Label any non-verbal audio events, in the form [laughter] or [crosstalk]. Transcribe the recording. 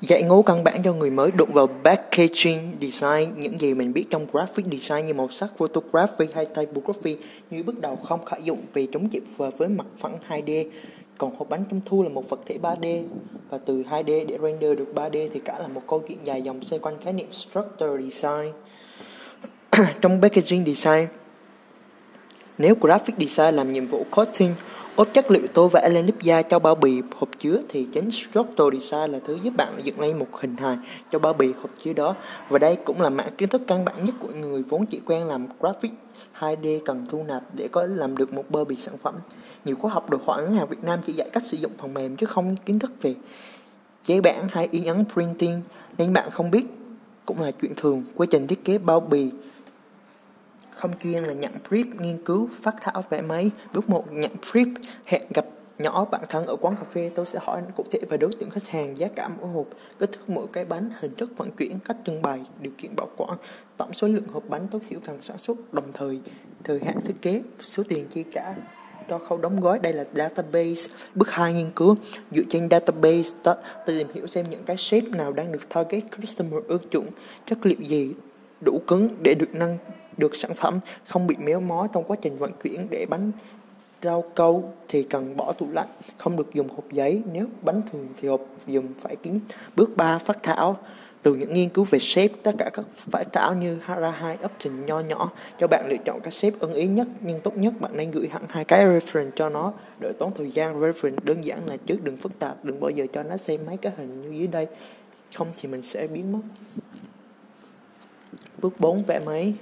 Dạy ngố căn bản cho người mới đụng vào packaging design, những gì mình biết trong graphic design như màu sắc, photography hay typography như bước đầu không khả dụng vì chúng chỉ phù với mặt phẳng 2D. Còn hộp bánh trung thu là một vật thể 3D và từ 2D để render được 3D thì cả là một câu chuyện dài dòng xoay quanh khái niệm structure design. [clears throat] trong packaging design, nếu graphic design làm nhiệm vụ coating ốp chất liệu tô vẽ lên lớp da cho bao bì, hộp chứa thì chính structural design là thứ giúp bạn dựng lên một hình hài cho bao bì, hộp chứa đó. Và đây cũng là mảng kiến thức căn bản nhất của người vốn chỉ quen làm graphic 2D cần thu nạp để có làm được một bao bì sản phẩm. Nhiều khóa học đồ họa ngân hàng Việt Nam chỉ dạy cách sử dụng phần mềm chứ không kiến thức về chế bản hay in ấn printing. Nên bạn không biết, cũng là chuyện thường, quá trình thiết kế bao bì không chuyên là nhận brief nghiên cứu, phát thảo vẽ máy. Bước một, nhận brief hẹn gặp nhỏ bạn thân ở quán cà phê. Tôi sẽ hỏi cụ thể về đối tượng khách hàng, giá cả mỗi hộp. Kích thước mỗi cái bánh, hình thức vận chuyển, cách trưng bày, điều kiện bảo quản, tổng số lượng hộp bánh tối thiểu cần sản xuất, đồng thời thời hạn thiết kế, số tiền chi trả cho khâu đóng gói. Đây là database. Bước 2 nghiên cứu. Dựa trên database ta tìm hiểu xem những cái shape nào đang được target customer ưa chuộng, chất liệu gì đủ cứng để được nâng được sản phẩm, không bị méo mó trong quá trình vận chuyển để bánh rau câu thì cần bỏ tủ lạnh, không được dùng hộp giấy. Nếu bánh thường thì hộp dùng phải kín. Bước 3 phát thảo. Từ những nghiên cứu về shape, tất cả các phải thảo như ra hai option nho nhỏ, cho bạn lựa chọn các shape ưng ý nhất, nhưng tốt nhất bạn nên gửi hẳn hai cái reference cho nó. Đỡ tốn thời gian, reference đơn giản là trước, đừng phức tạp, đừng bao giờ cho nó xem mấy cái hình như dưới đây. Không thì mình sẽ biến mất. Bước 4 vẽ máy.